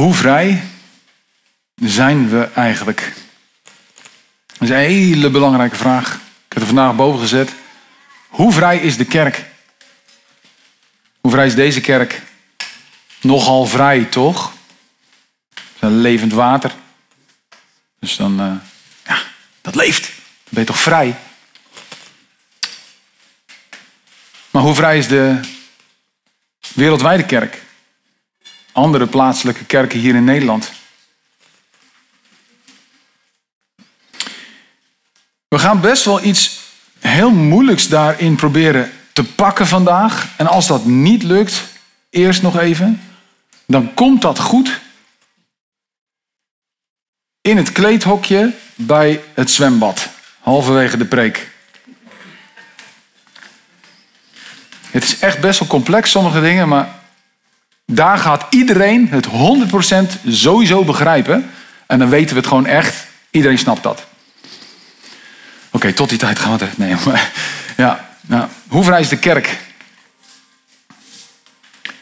Hoe vrij zijn we eigenlijk? Dat is een hele belangrijke vraag. Ik heb er vandaag boven gezet. Hoe vrij is de kerk? Hoe vrij is deze kerk? Nogal vrij, toch? Een levend water. Dus dan, uh, ja, dat leeft. Dan ben je toch vrij? Maar hoe vrij is de wereldwijde kerk? Andere plaatselijke kerken hier in Nederland? We gaan best wel iets heel moeilijks daarin proberen te pakken vandaag. En als dat niet lukt, eerst nog even, dan komt dat goed in het kleedhokje bij het zwembad, halverwege de preek. Het is echt best wel complex, sommige dingen, maar daar gaat iedereen het 100% sowieso begrijpen. En dan weten we het gewoon echt. Iedereen snapt dat. Oké, tot die tijd gaan we het. Nee, maar ja, nou, hoe vrij is de kerk?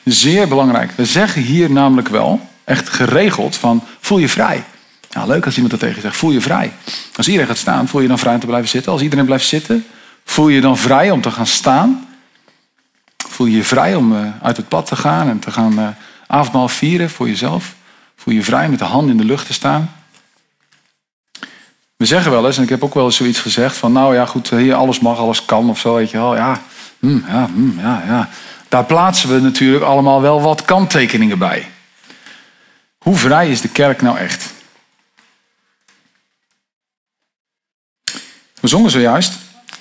Zeer belangrijk. We zeggen hier namelijk wel, echt geregeld, van voel je vrij. Nou, leuk als iemand dat tegen je zegt. Voel je vrij. Als iedereen gaat staan, voel je dan vrij om te blijven zitten. Als iedereen blijft zitten, voel je dan vrij om te gaan staan. Voel je je vrij om uh, uit het pad te gaan en te gaan uh, avondmaal vieren voor jezelf. Voel je vrij met de hand in de lucht te staan. We zeggen wel eens, en ik heb ook wel eens zoiets gezegd van, nou ja, goed, hier alles mag, alles kan of zo, weet je wel. Ja, mm, ja, mm, ja, ja. Daar plaatsen we natuurlijk allemaal wel wat kanttekeningen bij. Hoe vrij is de kerk nou echt? We zongen zojuist,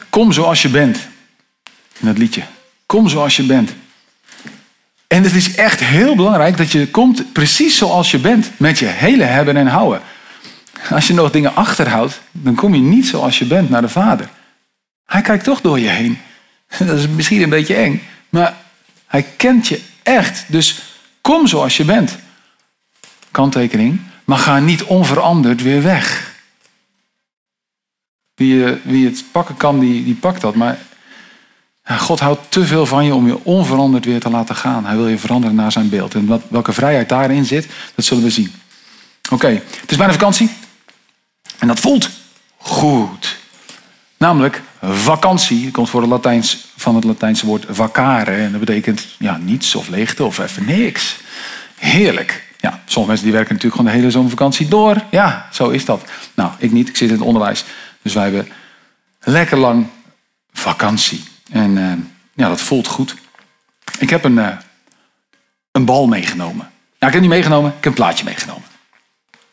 kom zoals je bent. In het liedje. Kom zoals je bent. En het is echt heel belangrijk dat je komt precies zoals je bent. Met je hele hebben en houden. Als je nog dingen achterhoudt, dan kom je niet zoals je bent naar de Vader. Hij kijkt toch door je heen. Dat is misschien een beetje eng, maar hij kent je echt. Dus kom zoals je bent. Kanttekening, maar ga niet onveranderd weer weg. Wie, eh, wie het pakken kan, die, die pakt dat. Maar God houdt te veel van je om je onveranderd weer te laten gaan. Hij wil je veranderen naar zijn beeld. En wat, welke vrijheid daarin zit, dat zullen we zien. Oké, het is bijna vakantie. En dat voelt goed. Namelijk vakantie. Komt voor het Latijns, van het Latijnse woord vacare. En dat betekent ja, niets of leegte of even niks. Heerlijk. Ja, sommige mensen die werken natuurlijk gewoon de hele zomervakantie door. Ja, zo is dat. Nou, ik niet. Ik zit in het onderwijs. Dus wij hebben lekker lang vakantie. En uh, ja, dat voelt goed. Ik heb een, uh, een bal meegenomen. Ja, ik heb niet meegenomen, ik heb een plaatje meegenomen.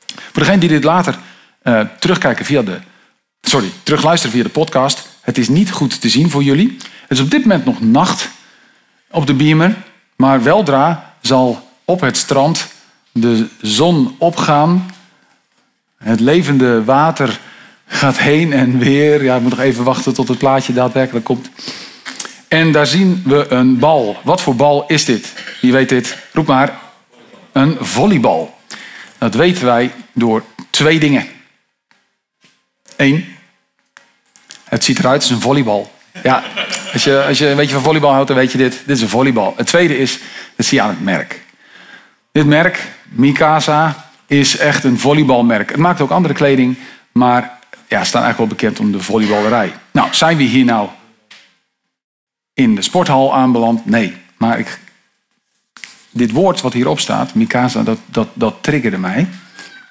Voor degene die dit later uh, terugkijken via de. Sorry, terugluisteren via de podcast. Het is niet goed te zien voor jullie. Het is op dit moment nog nacht op de beamer. Maar weldra zal op het strand de zon opgaan. Het levende water gaat heen en weer. Ja, ik moet nog even wachten tot het plaatje daadwerkelijk komt. En daar zien we een bal. Wat voor bal is dit? Wie weet dit? Roep maar. Een volleybal. Dat weten wij door twee dingen. Eén, het ziet eruit als een volleybal. Ja, als je, als je een beetje van volleybal houdt, dan weet je dit. Dit is een volleybal. Het tweede is, dat zie je aan het merk. Dit merk, Mikasa, is echt een volleybalmerk. Het maakt ook andere kleding, maar ja, staan eigenlijk wel bekend om de volleyballerij. Nou, zijn we hier nou in de sporthal aanbeland? Nee. Maar ik, dit woord wat hierop staat, Mikasa, dat, dat, dat triggerde mij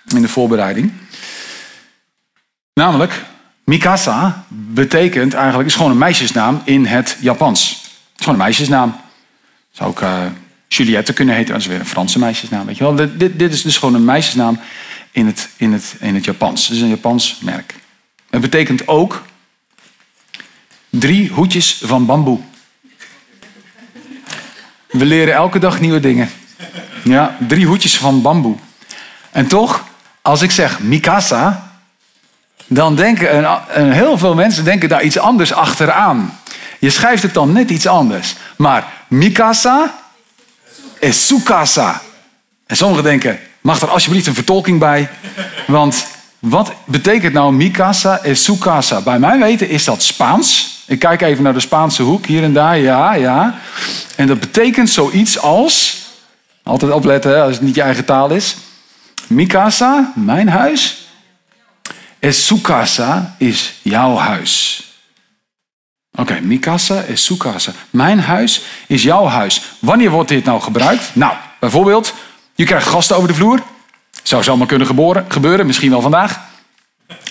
in de voorbereiding. Namelijk, Mikasa betekent eigenlijk, is gewoon een meisjesnaam in het Japans. Het is gewoon een meisjesnaam. Zou ook uh, Juliette kunnen heten, dat is weer een Franse meisjesnaam. Weet je wel? Dit, dit is dus gewoon een meisjesnaam in het, in het, in het Japans. Het is een Japans merk. Het betekent ook drie hoedjes van bamboe. We leren elke dag nieuwe dingen. Ja, drie hoedjes van bamboe. En toch, als ik zeg Mikasa, dan denken een, heel veel mensen denken daar iets anders achteraan. Je schrijft het dan net iets anders. Maar Mikasa is Sukasa. En sommigen denken, mag er alsjeblieft een vertolking bij? Want wat betekent nou Mikasa is Sukasa? Bij mijn weten is dat Spaans. Ik kijk even naar de Spaanse hoek, hier en daar, ja, ja. En dat betekent zoiets als Altijd opletten als het niet je eigen taal is. Mikasa, mijn huis. Esukasa is jouw huis. Oké, Mikasa Esukasa. Mijn huis is jouw huis. Wanneer wordt dit nou gebruikt? Nou, bijvoorbeeld, je krijgt gasten over de vloer. Zou zomaar kunnen gebeuren, misschien wel vandaag.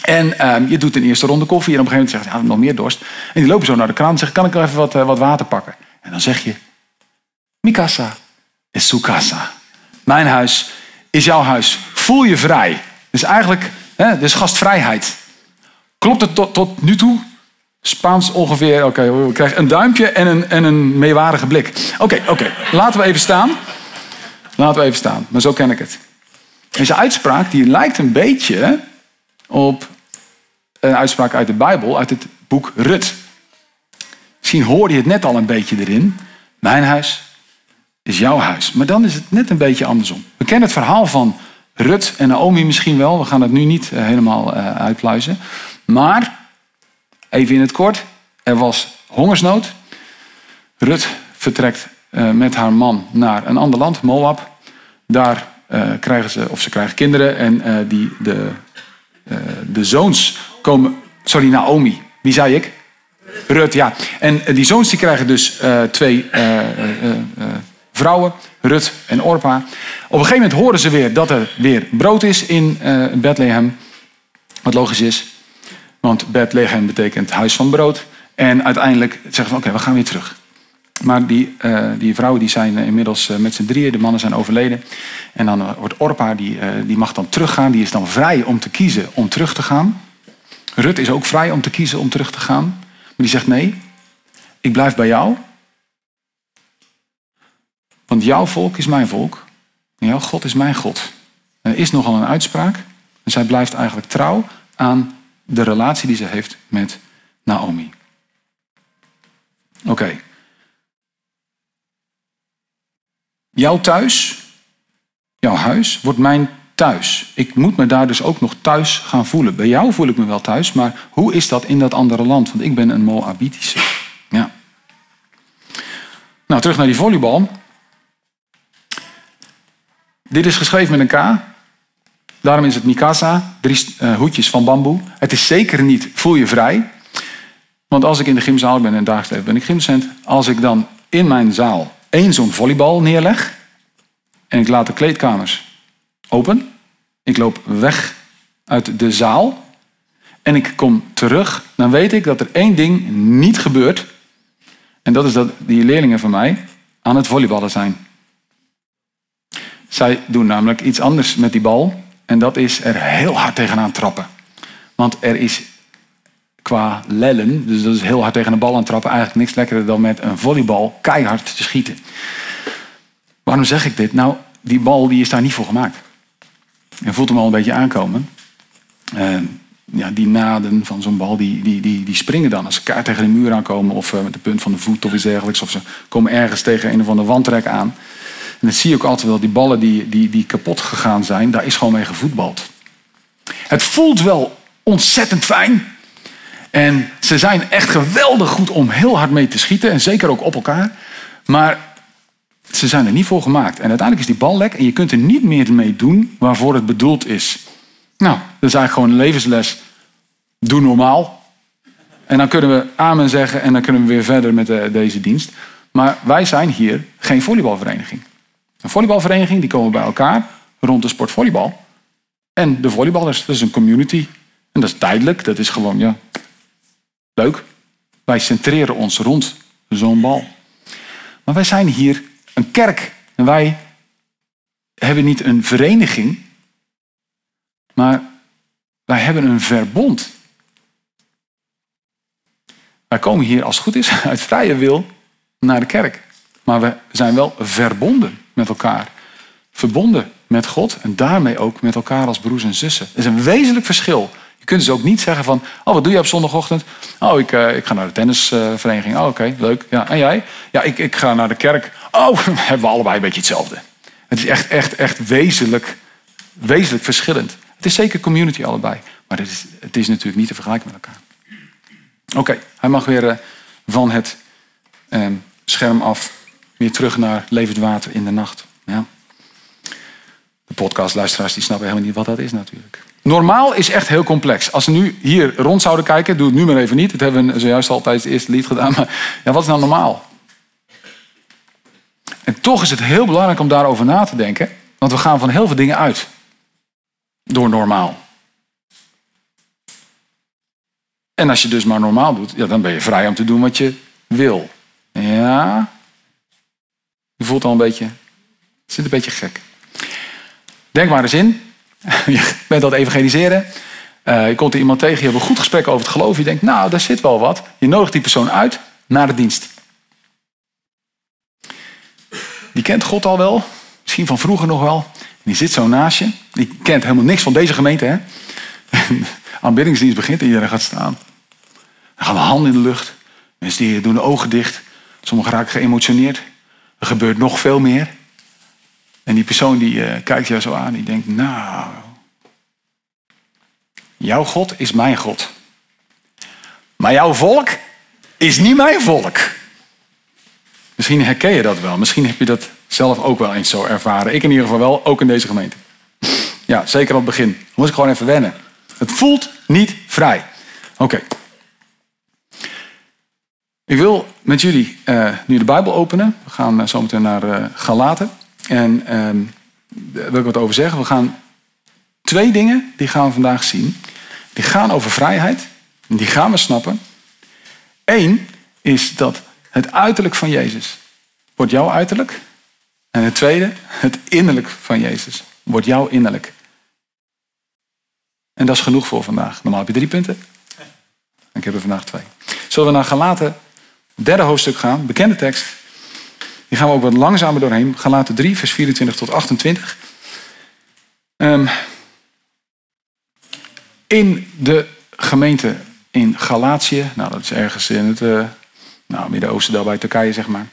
En ehm, je doet een eerste ronde koffie en op een gegeven moment zeg je, ja, nog meer dorst. En die lopen zo naar de kraan en zeggen, kan ik nog even wat, eh, wat water pakken? En dan zeg je, Mikasa is Sukasa. Mijn huis is jouw huis. Voel je vrij. Dus eigenlijk, hè, dus gastvrijheid. Klopt het tot, tot nu toe? Spaans ongeveer, oké, we krijgen een duimpje en een, en een meewarige blik. Oké, oké, laten we even staan. Laten we even staan, maar zo ken ik het. Deze uitspraak die lijkt een beetje op een uitspraak uit de Bijbel, uit het boek Rut. Misschien hoorde je het net al een beetje erin. Mijn huis is jouw huis. Maar dan is het net een beetje andersom. We kennen het verhaal van Rut en Naomi misschien wel. We gaan het nu niet eh, helemaal uh, uitpluizen. Maar, even in het kort, er was hongersnood. Rut vertrekt uh, met haar man naar een ander land, Moab. Daar krijgen ze, of ze krijgen kinderen en die, de, de zoons komen. Sorry, Naomi. Wie zei ik? Rut, ja. En die zoons die krijgen dus twee vrouwen, Rut en Orpa. Op een gegeven moment horen ze weer dat er weer brood is in Bethlehem. Wat logisch is, want Bethlehem betekent huis van brood. En uiteindelijk zeggen ze, oké, we gaan weer terug. Maar die, uh, die vrouwen die zijn inmiddels uh, met z'n drieën, de mannen zijn overleden. En dan wordt Orpa, die, die mag dan teruggaan. Die is dan vrij om te kiezen om terug te gaan. Rut is ook vrij om te kiezen om terug te gaan. Maar die zegt, nee, ik blijf bij jou. Want jouw volk is mijn volk. En jouw God is mijn God. Er is nogal een uitspraak. En zij blijft eigenlijk trouw aan de relatie die ze heeft met Naomi. Oké. Jouw thuis, jouw huis, wordt mijn thuis. Ik moet me daar dus ook nog thuis gaan voelen. Bij jou voel ik me wel thuis, maar hoe is dat in dat andere land? Want ik ben een Moabitische. Ja. Nou, terug naar die volleybal. Dit is geschreven met een K. Daarom is het Mikasa, drie uh, hoedjes van bamboe. Het is zeker niet voel je vrij. Want als ik in de gymzaal ben en dagelijks ben ik gymdocent. Als ik dan in mijn zaal één zo'n volleybal neerleg. En ik laat de kleedkamers open. Ik loop weg uit de zaal. En ik kom terug. Dan weet ik dat er één ding niet gebeurt. En dat is dat die leerlingen van mij aan het volleyballen zijn. Zij doen namelijk iets anders met die bal. En dat is er heel hard tegenaan trappen. Want er is qua lellen, dus dat is heel hard tegen een bal aan trappen, eigenlijk niks lekkerder dan met een volleybal keihard te schieten. Waarom zeg ik dit? Nou, die bal die is daar niet voor gemaakt. Je voelt hem al een beetje aankomen. Uh, ja, die naden van zo'n bal, die, die, die, die springen dan. Als ze kaart tegen de muur aankomen of uh, met de punt van de voet of iets dergelijks. Of ze komen ergens tegen een of andere wandtrek aan. En dat zie je ook altijd wel, die ballen die, die, die kapot gegaan zijn, daar is gewoon mee gevoetbald. Het voelt wel ontzettend fijn. En ze zijn echt geweldig goed om heel hard mee te schieten. En zeker ook op elkaar. Maar ze zijn er niet voor gemaakt. En uiteindelijk is die bal lek en je kunt er niet meer mee doen waarvoor het bedoeld is. Nou, dat is eigenlijk gewoon een levensles. Doe normaal. En dan kunnen we amen zeggen en dan kunnen we weer verder met de, deze dienst. Maar wij zijn hier geen volleybalvereniging. Een volleybalvereniging, die komen bij elkaar rond de sport volleybal. En de volleyballers, dat is een community. En dat is tijdelijk, dat is gewoon, ja, leuk. Wij centreren ons rond zo'n bal. Maar wij zijn hier een kerk. En wij hebben niet een vereniging, maar wij hebben een verbond. Wij komen hier, als het goed is, uit vrije wil naar de kerk. Maar we zijn wel verbonden met elkaar. Verbonden met God en daarmee ook met elkaar als broers en zussen. Dat is een wezenlijk verschil. Je kunt dus ook niet zeggen van, oh wat doe je op zondagochtend? Oh, ik, uh, ik ga naar de tennisvereniging. oh, oké, leuk. Ja, en jij? Ja, ik, ik ga naar de kerk. Oh, hebben we allebei een beetje hetzelfde. Het is echt, echt, echt wezenlijk, wezenlijk verschillend. Het is zeker community allebei. Maar het is, het is natuurlijk niet te vergelijken met elkaar. Oké, hij mag weer uh, van het uh, scherm af weer terug naar levend water in de nacht. Ja. De podcastluisteraars die snappen helemaal niet wat dat is natuurlijk. Normaal is echt heel complex. Als we nu hier rond zouden kijken, doe het nu maar even niet. Dat hebben we zojuist al tijdens het eerste lied gedaan. Maar ja, wat is nou normaal? En toch is het heel belangrijk om daarover na te denken. Want we gaan van heel veel dingen uit. Door normaal. En als je dus maar normaal doet, ja, dan ben je vrij om te doen wat je wil. Ja. Je voelt al een beetje. Het zit een beetje gek. Denk maar eens in. Je bent aan het evangeliseren. Uh, je komt er iemand tegen, je hebt een goed gesprek over het geloof. Je denkt, nou, daar zit wel wat. Je nodigt die persoon uit naar de dienst. Die kent God al wel. Misschien van vroeger nog wel. die zit zo naast je. Die kent helemaal niks van deze gemeente. Hè? aanbiddingsdienst begint en iedereen gaat staan. Dan gaan de handen in de lucht. Mensen die doen de ogen dicht. Sommigen raken geëmotioneerd. Er gebeurt nog veel meer. En die persoon die uh, kijkt jou zo aan. Die denkt, nou... Jouw God is mijn God. Maar jouw volk is niet mijn volk. Misschien herken je dat wel. Misschien heb je dat zelf ook wel eens zo ervaren. Ik in ieder geval wel, ook in deze gemeente. Ja, zeker op het begin. Dan moest ik gewoon even wennen. Het voelt niet vrij. Oké. Ik wil met jullie uh, nu de Bijbel openen. We gaan uh, zometeen naar uh, Galaten. En ehm, daar wil ik wat over zeggen. We gaan twee dingen, die gaan we vandaag zien. Die gaan over vrijheid. En die gaan we snappen. Eén is dat het uiterlijk van Jezus wordt jouw uiterlijk. En het tweede, het innerlijk van Jezus wordt jouw innerlijk. En dat is genoeg voor vandaag. Normaal heb je drie punten. Ik heb er vandaag twee. Zullen we naar Galaten, derde hoofdstuk gaan, bekende tekst. Die gaan we ook wat langzamer doorheen. Galaten 3, vers 24 tot 28. Um, ehm, in de gemeente in Galatië, nou dat is ergens in het uh, nou, Midden-Oosten, daar bij Turkije zeg maar.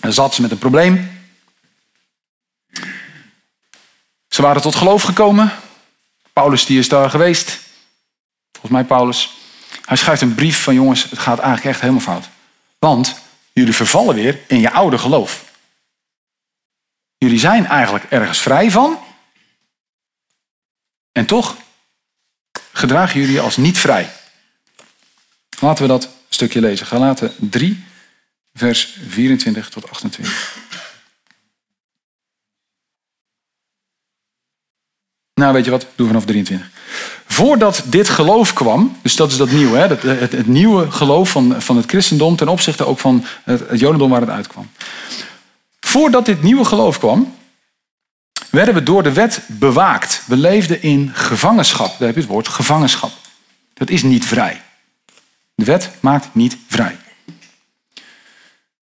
Zat ze met een probleem. Ze waren tot geloof gekomen. Paulus die is daar geweest. Volgens mij Paulus. Hij schrijft een brief van jongens, het gaat eigenlijk echt helemaal fout. Want jullie vervallen weer in je oude geloof. Jullie zijn eigenlijk ergens vrij van. En toch gedragen jullie als niet vrij. Laten we dat stukje lezen. Galaten 3, vers 24 tot 28. Nou, weet je wat? Doe vanaf 23. Voordat dit geloof kwam, dus dat is dat nieuwe, hè? Het, het, het, nieuwe geloof van, van het christendom ten opzichte ook van het, het jodendom waar het uitkwam. Voordat dit nieuwe geloof kwam, werden we door de wet bewaakt. We leefden in gevangenschap. Daar heb je het woord gevangenschap. Dat is niet vrij. De wet maakt niet vrij.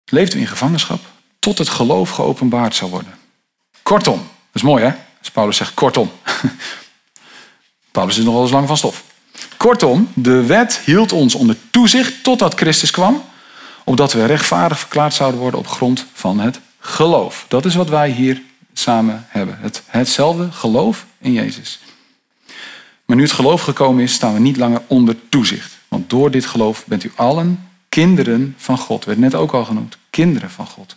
Leefden we in gevangenschap tot het geloof geopenbaard zou worden. Kortom, dat is mooi hè? Als Paulus zegt kortom. Paulus is nog eens lang van stof. Kortom, de wet hield ons onder toezicht totdat Christus kwam, opdat we rechtvaardig verklaard zouden worden op grond van het geloof. Dat is wat wij hier samen hebben. Het, hetzelfde geloof in Jezus. Maar nu het geloof gekomen is, staan we niet langer onder toezicht. Want door dit geloof bent u allen kinderen van God. Werd net ook al genoemd. Kinderen van God.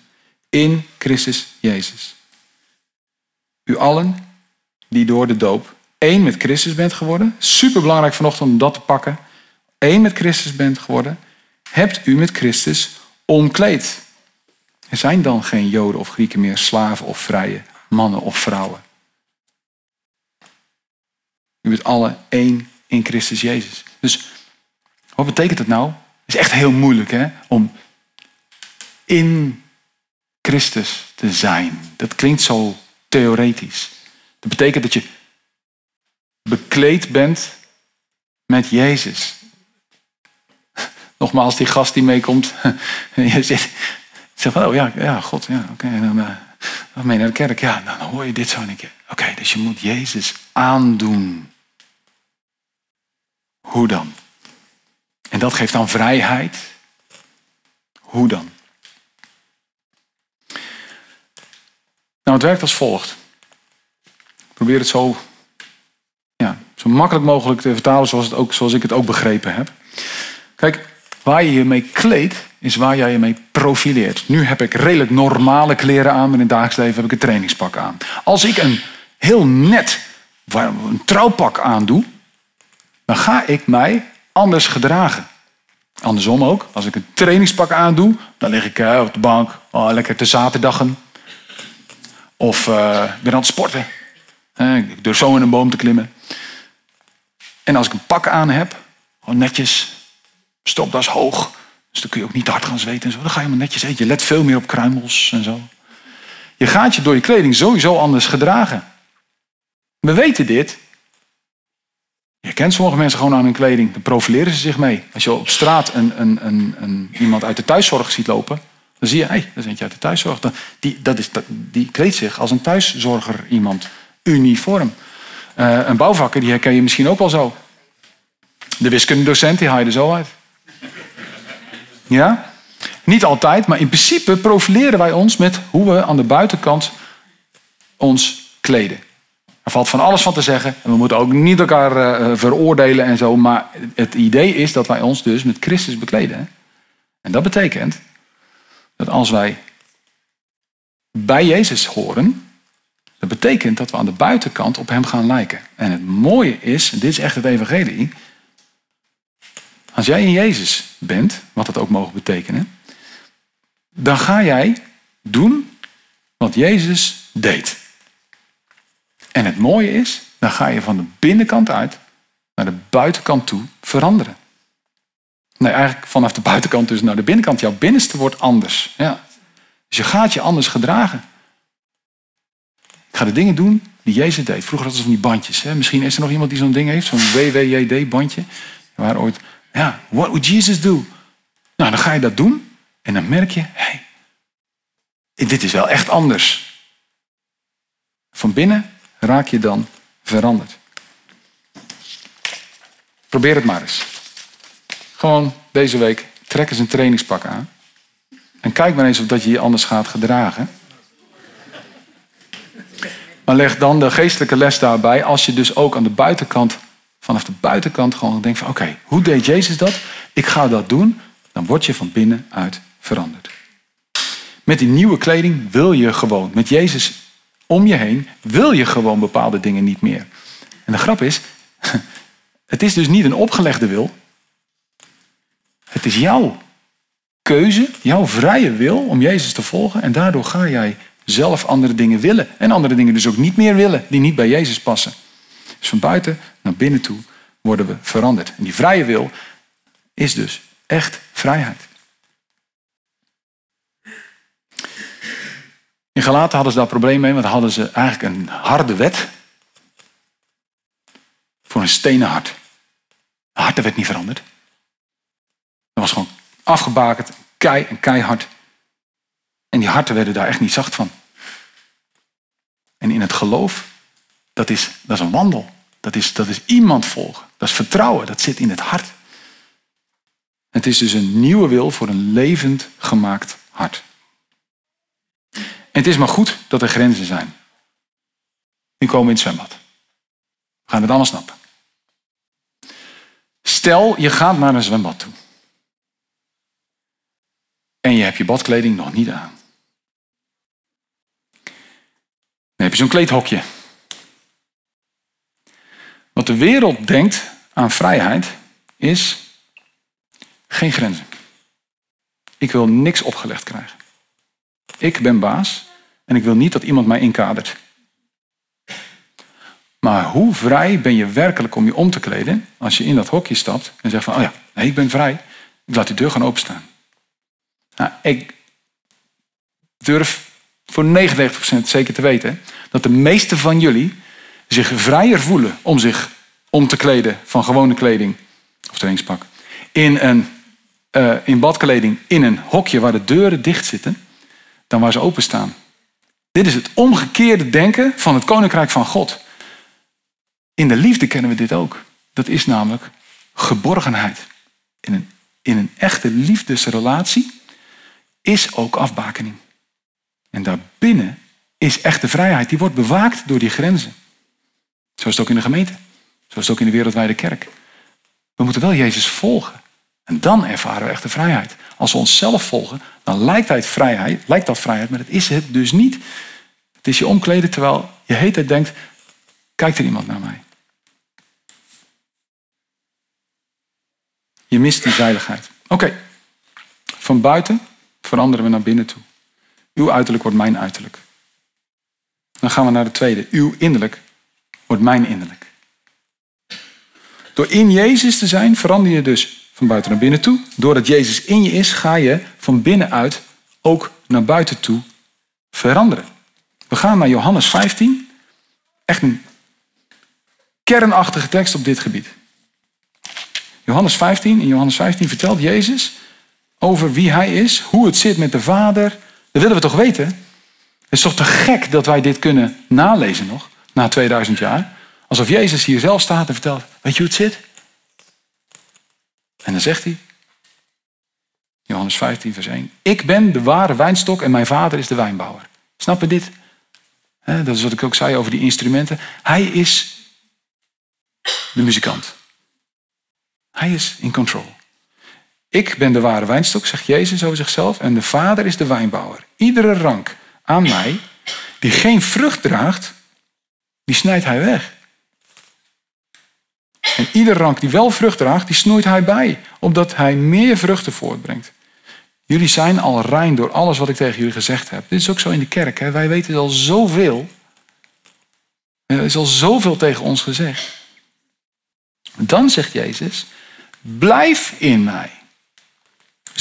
In Christus Jezus. U allen die door de doop één met Christus bent geworden. Super belangrijk vanochtend om dat te pakken. Eén met Christus bent geworden. Hebt u met Christus omkleed. Er zijn dan geen Joden of Grieken meer, slaven of vrije, mannen of vrouwen. U bent alle één in Christus Jezus. Dus wat betekent dat nou? Het is echt heel moeilijk hè? om in Christus te zijn. Dat klinkt zo theoretisch. Dat betekent dat je bekleed bent met Jezus. Nogmaals, die gast die meekomt. je zegt, zegt van, oh ja, ja God, ja, oké. Okay, dan, uh, dan mee naar de kerk. Ja, dan hoor je dit zo een keer. Oké, dus je moet Jezus aandoen. Hoe dan? En dat geeft dan vrijheid. Hoe dan? Nou, het werkt als volgt. Probeer het zo, ja, zo makkelijk mogelijk te vertalen zoals, het ook, zoals ik het ook begrepen heb. Kijk, waar je je mee kleedt, is waar jij je mee profileert. Nu heb ik redelijk normale kleren aan, maar in het dagelijks leven heb ik een trainingspak aan. Als ik een heel net een trouwpak aandoe, dan ga ik mij anders gedragen. Andersom ook, als ik een trainingspak aandoe, dan lig ik op de bank, oh, lekker te zaterdaggen. Of uh, ben aan het sporten. ik durf zo in een boom te klimmen. En als ik een pak aan heb, gewoon netjes, stopdas hoog. Dus dan kun je ook niet hard gaan zweten en zo. Dan ga je maar netjes eten. Je let veel meer op kruimels en zo. Je gaat je door je kleding sowieso anders gedragen. We weten dit. Je kent sommige mensen gewoon aan hun kleding. Dan profileren ze zich mee. Als je op straat een, een, een iemand uit de thuiszorg ziet lopen, dan zie je, hey, dat is eentje uit de thuiszorg. Die, dat is, die kleedt zich als een thuiszorger iemand. Uniform. Uh, een bouwvakker, die herken je misschien ook wel zo. De wiskundedocent, die haal je er zo uit. Ja? Niet altijd, maar in principe profileren wij ons met hoe we aan de buitenkant ons kleden. Er valt van alles van te zeggen. En we moeten ook niet elkaar uh, veroordelen en zo. Maar het idee is dat wij ons dus met Christus bekleden. En dat betekent dat als wij bij Jezus horen, dat betekent dat we aan de buitenkant op hem gaan lijken. En het mooie is, dit is echt het evangelie, als jij in Jezus bent, wat dat ook mogen betekenen, dan ga jij doen wat Jezus deed. En het mooie is, dan ga je van de binnenkant uit naar de buitenkant toe veranderen. Nee, eigenlijk vanaf de buitenkant dus naar de binnenkant. Jouw binnenste wordt anders. Ja. Dus je gaat je anders gedragen. Ga de dingen doen die Jezus deed. Vroeger hadden ze van die bandjes. Hè? Misschien is er nog iemand die zo'n ding heeft, zo'n WWJD-bandje. Waar ooit, ja, what would Jesus do? Nou, dan ga je dat doen en dan merk je, hey, dit is wel echt anders. Van binnen raak je dan veranderd. Probeer het maar eens. Gewoon deze week trek eens een trainingspak aan. En kijk maar eens of dat je je anders gaat gedragen. Maar leg dan de geestelijke les daarbij als je dus ook aan de buitenkant, vanaf de buitenkant gewoon denkt van oké, hoe deed Jezus dat? Ik ga dat doen. Dan word je van binnenuit veranderd. Met die nieuwe kleding wil je gewoon, met Jezus om je heen, wil je gewoon bepaalde dingen niet meer. En de grap is, het is dus niet een opgelegde wil. Het is jouw keuze, jouw vrije wil om Jezus te volgen. En daardoor ga jij zelf andere dingen willen. En andere dingen dus ook niet meer willen, die niet bij Jezus passen. Dus van buiten naar binnen toe worden we veranderd. En die vrije wil is dus echt vrijheid. In Galaten hadden ze daar probleem mee, want hadden ze eigenlijk een harde wet voor een stenen hart. De hart werd niet veranderd. Dat was gewoon afgebakend, kei en keihard. En die harten werden daar echt niet zacht van. En in het geloof, dat is, dat is een wandel. Dat is, dat is iemand volgen. Dat is vertrouwen. Dat zit in het hart. Het is dus een nieuwe wil voor een levend gemaakt hart. En het is maar goed dat er grenzen zijn. Nu komen in het zwembad. We gaan het allemaal snappen. Stel, je gaat naar een zwembad toe. En je hebt je badkleding nog niet aan. Dan heb je zo'n kleedhokje. Wat de wereld denkt aan vrijheid is geen grenzen. Ik wil niks opgelegd krijgen. Ik ben baas en ik wil niet dat iemand mij inkadert. Maar hoe vrij ben je werkelijk om je om te kleden als je in dat hokje stapt en zegt van, oh ja, ik ben vrij. Ik laat die deur gaan openstaan. Nou, ik durf voor 99% zeker te weten dat de meeste van jullie zich vrijer voelen om zich om te kleden van gewone kleding of trainingspak in, een, uh, in badkleding in een hokje waar de deuren dicht zitten dan waar ze openstaan. Dit is het omgekeerde denken van het koninkrijk van God. In de liefde kennen we dit ook. Dat is namelijk geborgenheid. In een, in een echte liefdesrelatie is ook afbakening. En daarbinnen is echte vrijheid. Die wordt bewaakt door die grenzen. Zo is het ook in de gemeente. Zo is het ook in de wereldwijde kerk. We moeten wel Jezus volgen. En dan ervaren we echte vrijheid. Als we onszelf volgen, dan lijkt, vrijheid, lijkt dat vrijheid, maar dat is het dus niet. Het is je omkleden terwijl je heet het denkt, kijkt er iemand naar mij? Je mist die veiligheid. Oké, van buiten veranderen we naar binnen toe. Uw uiterlijk wordt mijn uiterlijk. Dan gaan we naar de tweede. Uw innerlijk wordt mijn innerlijk. Door in Jezus te zijn verander je dus van buiten naar binnen toe. Doordat Jezus in je is, ga je van binnenuit ook naar buiten toe veranderen. We gaan naar Johannes 15. Echt een kernachtige tekst op dit gebied. Johannes 15. In Johannes 15 vertelt Jezus over wie hij is, hoe het zit met de Vader. Dat willen we toch weten? Het is toch te gek dat wij dit kunnen nalezen nog, na 2000 jaar. Alsof Jezus hier zelf staat en vertelt, weet je hoe het zit? En dan zegt hij, Johannes 15, vers 1, ik ben de ware wijnstok en mijn vader is de wijnbouwer. Snap je dit? Dat is wat ik ook zei over die instrumenten. Hij is de muzikant. Hij is in control. Ik ben de ware wijnstok, zegt Jezus over zichzelf, en de Vader is de wijnbouwer. Iedere rank aan mij die geen vrucht draagt, die snijdt hij weg. En iedere rank die wel vrucht draagt, die snoeit hij bij, opdat hij meer vruchten voortbrengt. Jullie zijn al rein door alles wat ik tegen jullie gezegd heb. Dit is ook zo in de kerk. Hè? Wij weten al zoveel. Er is al zoveel tegen ons gezegd. Dan zegt Jezus, blijf in mij.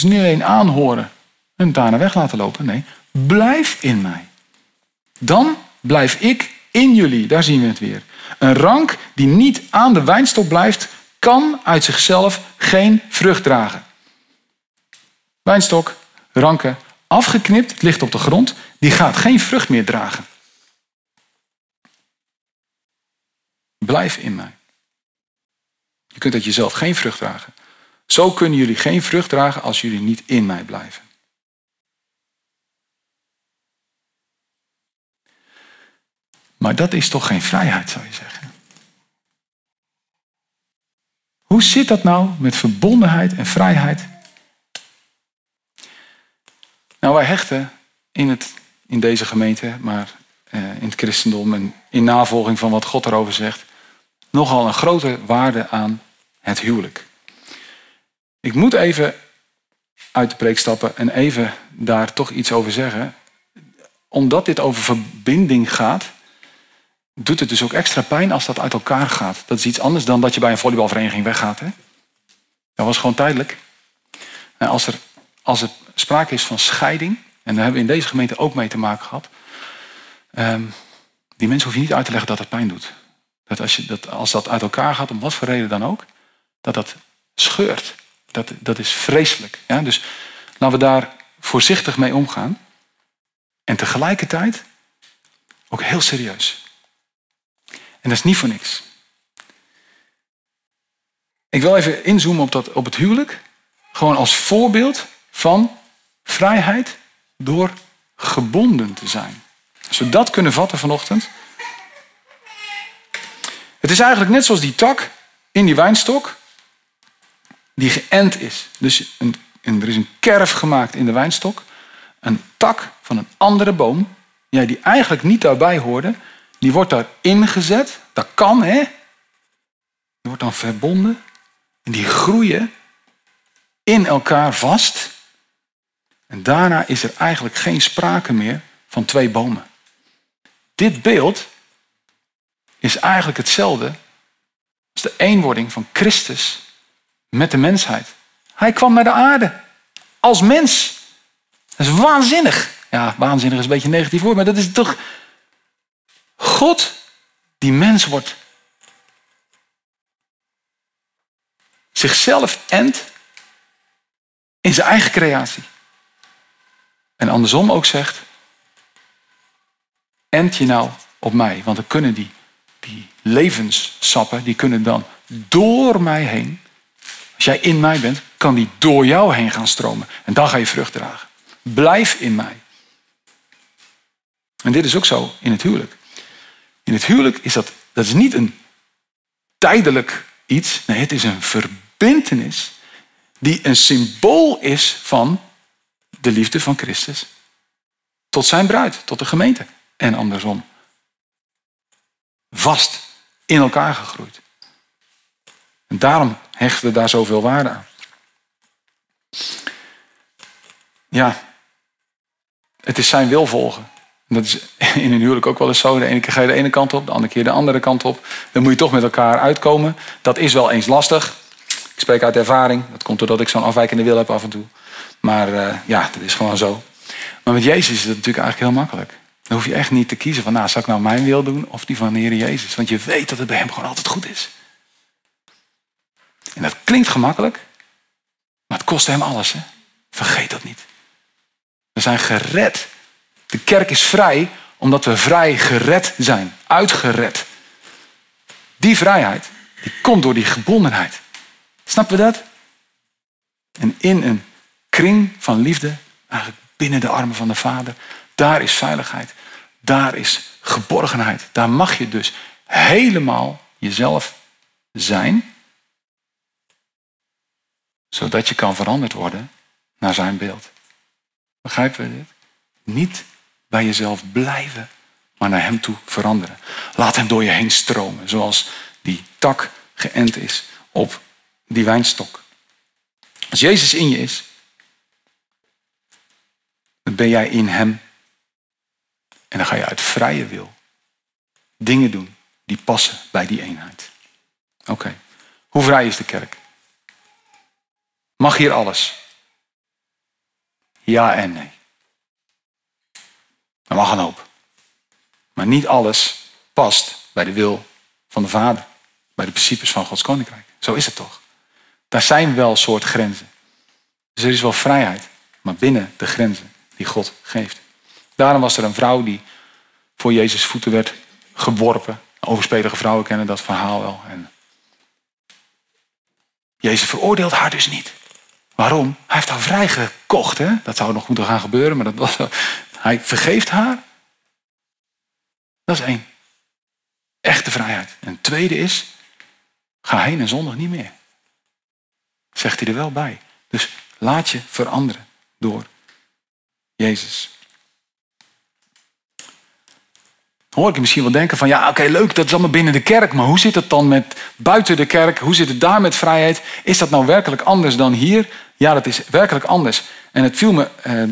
Dus niet alleen aanhoren en daarna weg laten lopen. Nee, blijf in mij. Dan blijf ik in jullie. Daar zien we het weer. Een rank die niet aan de wijnstok blijft, kan uit zichzelf geen vrucht dragen. Wijnstok, ranken, afgeknipt, het ligt op de grond, die gaat geen vrucht meer dragen. Blijf in mij. Je kunt uit jezelf geen vrucht dragen. Zo kunnen jullie geen vrucht dragen als jullie niet in mij blijven. Maar dat is toch geen vrijheid, zou je zeggen? Hoe zit dat nou met verbondenheid en vrijheid? Nou, wij hechten in, het, in deze gemeente, maar eh, in het christendom en in navolging van wat God erover zegt, nogal een grote waarde aan het huwelijk. Ik moet even uit de preek stappen en even daar toch iets over zeggen. Omdat dit over verbinding gaat, doet het dus ook extra pijn als dat uit elkaar gaat. Dat is iets anders dan dat je bij een volleybalvereniging weggaat. Hè? Dat was gewoon tijdelijk. En als, er, als er sprake is van scheiding, en daar hebben we in deze gemeente ook mee te maken gehad, ehm, die mensen hoef je niet uit te leggen dat het pijn doet. Dat als, je, dat als dat uit elkaar gaat, om wat voor reden dan ook, dat dat scheurt. Dat, dat is vreselijk. Ja? Dus laten we daar voorzichtig mee omgaan. En tegelijkertijd ook heel serieus. En dat is niet voor niks. Ik wil even inzoomen op, dat, op het huwelijk. Gewoon als voorbeeld van vrijheid door gebonden te zijn. Als we dat kunnen vatten vanochtend. Het is eigenlijk net zoals die tak in die wijnstok die geënt is. Dus een, er is een kerf gemaakt in de wijnstok. Een tak van een andere boom, ja, die eigenlijk niet daarbij hoorde, die wordt daar ingezet. Dat kan, hè? Die wordt dan verbonden. En die groeien in elkaar vast. En daarna is er eigenlijk geen sprake meer van twee bomen. Dit beeld is eigenlijk hetzelfde als de eenwording van Christus met de mensheid. Hij kwam naar de aarde als mens. Dat is waanzinnig. Ja, waanzinnig is een beetje een negatief woord, maar dat is toch God die mens wordt. Zichzelf endt in zijn eigen creatie. En andersom ook zegt, end je nou op mij, want dan kunnen die, die levenssappen, die kunnen dan door mij heen als jij in mij bent, kan die door jou heen gaan stromen. En dan ga je vrucht dragen. Blijf in mij. En dit is ook zo in het huwelijk. In het huwelijk is dat, dat is niet een tijdelijk iets. Nee, het is een verbintenis die een symbool is van de liefde van Christus tot zijn bruid, tot de gemeente. en andersom. Vast in elkaar gegroeid. En daarom hechten we daar zoveel waarde aan. Ja, het is zijn wil volgen. Dat is in een huwelijk ook wel eens zo. De ene keer ga je de ene kant op, de andere keer de andere kant op. Dan moet je toch met elkaar uitkomen. Dat is wel eens lastig. Ik spreek uit ervaring. Dat komt doordat ik zo'n afwijkende wil heb af en toe. Maar uh, ja, dat is gewoon zo. Maar met Jezus is het natuurlijk eigenlijk heel makkelijk. Dan hoef je echt niet te kiezen van, nou, zal ik nou mijn wil doen of die van de Heer Jezus? Want je weet dat het bij Hem gewoon altijd goed is. En dat klinkt gemakkelijk, maar het kost Hem alles. Hè? Vergeet dat niet. We zijn gered. De kerk is vrij omdat we vrij gered zijn. Uitgered. Die vrijheid, die komt door die gebondenheid. Snappen we dat? En in een kring van liefde, eigenlijk binnen de armen van de Vader, daar is veiligheid. Daar is geborgenheid. Daar mag je dus helemaal jezelf zijn, zodat je kan veranderd worden naar zijn beeld. Begrijpen we dit? Niet bij jezelf blijven, maar naar hem toe veranderen. Laat hem door je heen stromen, zoals die tak geënt is op die wijnstok. Als Jezus in je is, dan ben jij in hem. En dan ga je uit vrije wil dingen doen die passen bij die eenheid. Oké, hoe vrij is de kerk? Mag hier alles? Ja en nee. Er mag een hoop. Maar niet alles past bij de wil van de Vader. Bij de principes van Gods Koninkrijk. Zo is het toch. Daar zijn wel soort grenzen. Dus er is wel vrijheid. Maar binnen de grenzen die God geeft. Daarom was er een vrouw die voor Jezus voeten werd geworpen. Overspelige vrouwen kennen dat verhaal wel. En Jezus veroordeelt haar dus niet. Waarom? Hij heeft haar vrijgekocht. Hè? Dat zou nog moeten gaan gebeuren, maar dat was, hij vergeeft haar. Dat is één. Echte vrijheid. En het tweede is, ga heen en zondag niet meer. Zegt hij er wel bij. Dus laat je veranderen door Jezus. Hoor ik je misschien wel denken van ja, oké, leuk, dat is allemaal binnen de kerk, maar hoe zit het dan met buiten de kerk? Hoe zit het daar met vrijheid? Is dat nou werkelijk anders dan hier? Ja, dat is werkelijk anders. En het viel me eh, eh,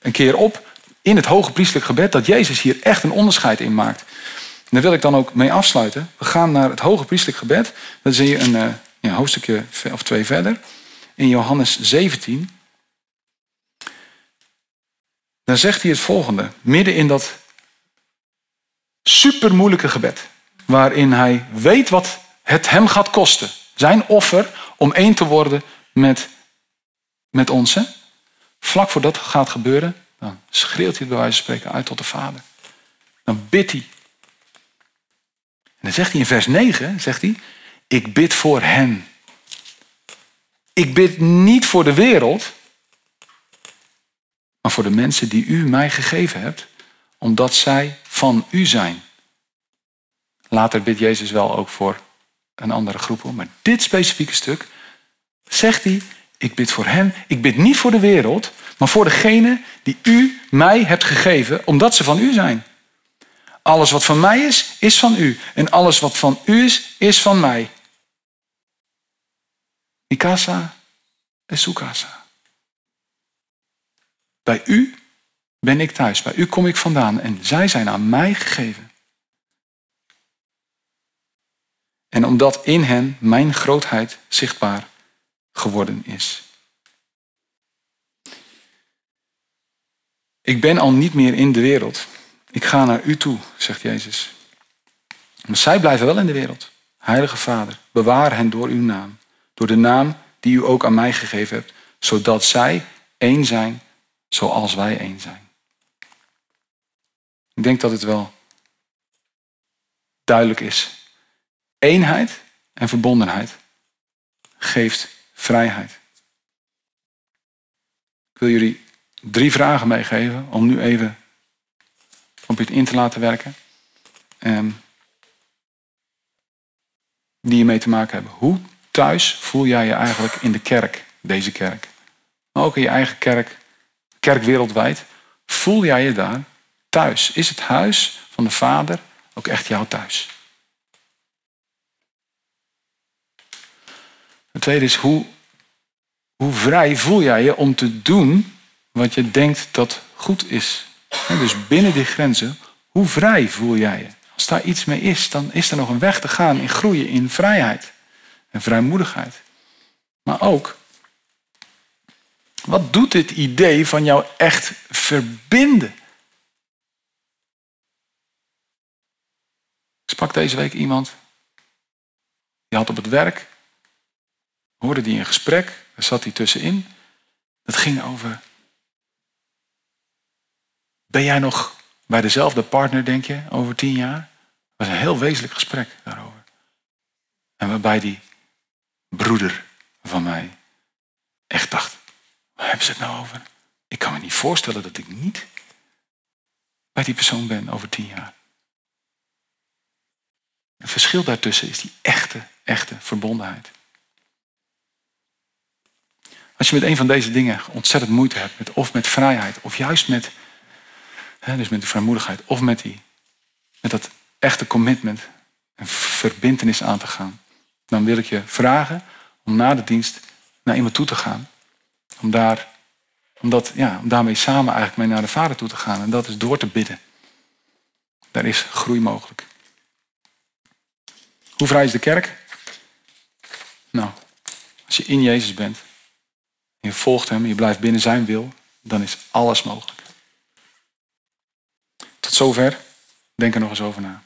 een keer op in het hoge priestelijk gebed dat Jezus hier echt een onderscheid in maakt. En daar wil ik dan ook mee afsluiten. We gaan naar het hoge priestelijk gebed. Dat zie je een uh, ja, hoofdstukje of twee verder. In Johannes 17. Dan zegt hij het volgende. Midden in dat super moeilijke gebed. Waarin hij weet wat het hem gaat kosten. Zijn offer om één te worden met, met ons. Hè? Vlak voordat dat gaat gebeuren, dan schreeuwt hij bij wijze van spreken uit tot de Vader. Dan bidt hij. En dan zegt hij in vers 9, zegt hij, ik bid voor hen. Ik bid niet voor de wereld, maar voor de mensen die u mij gegeven hebt, omdat zij van u zijn. Later bidt Jezus wel ook voor een andere groep. Maar dit specifieke stuk zegt hij, ik bid voor hen. Ik bid niet voor de wereld, maar voor degene die u mij hebt gegeven, omdat ze van u zijn. Alles wat van mij is, is van u. En alles wat van u is, is van mij. Mikasa en Sukasa. Bij u ben ik thuis. Bij u kom ik vandaan. En zij zijn aan mij gegeven. En omdat in hen mijn grootheid zichtbaar geworden is. Ik ben al niet meer in de wereld. Ik ga naar u toe, zegt Jezus. Maar zij blijven wel in de wereld. Heilige Vader, bewaar hen door uw naam. Door de naam die u ook aan mij gegeven hebt. Zodat zij één zijn zoals wij één zijn. Ik denk dat het wel duidelijk is. Eenheid en verbondenheid geeft vrijheid. Ik wil jullie drie vragen meegeven om nu even op het in te laten werken. Um, die je mee te maken hebben. Hoe thuis voel jij je eigenlijk in de kerk, deze kerk? Maar ook in je eigen kerk, kerk wereldwijd. Voel jij je daar thuis? Is het huis van de Vader ook echt jouw thuis? Het tweede is, hoe, hoe vrij voel jij je om te doen wat je denkt dat goed is? Dus binnen die grenzen, hoe vrij voel jij je? Als daar iets mee is, dan is er nog een weg te gaan in groeien in vrijheid en vrijmoedigheid. Maar ook, wat doet dit idee van jou echt verbinden? Sprak deze week iemand, die had op het werk, hoorde die een gesprek, daar zat hij tussenin. Dat ging over, ben jij nog bij dezelfde partner, denk je, over tien jaar? Dat was een heel wezenlijk gesprek daarover. En waarbij die broeder van mij echt dacht, waar hebben ze het nou over? Ik kan me niet voorstellen dat ik niet bij die persoon ben over tien jaar. Het verschil daartussen is die echte, echte verbondenheid. Als je met een van deze dingen ontzettend moeite hebt, met, of met vrijheid, of juist met, hè, dus met die vrijmoedigheid, of met, die, met dat echte commitment en verbindenis aan te gaan, dan wil ik je vragen om na de dienst naar iemand toe te gaan. Om, daar, om, dat, ja, om daarmee samen eigenlijk mee naar de Vader toe te gaan. En dat is door te bidden. Daar is groei mogelijk. Hoe vrij is de kerk? Nou, als je in Jezus bent, en je volgt Hem, je blijft binnen Zijn wil, dan is alles mogelijk. Tot zover. Denk er nog eens over na.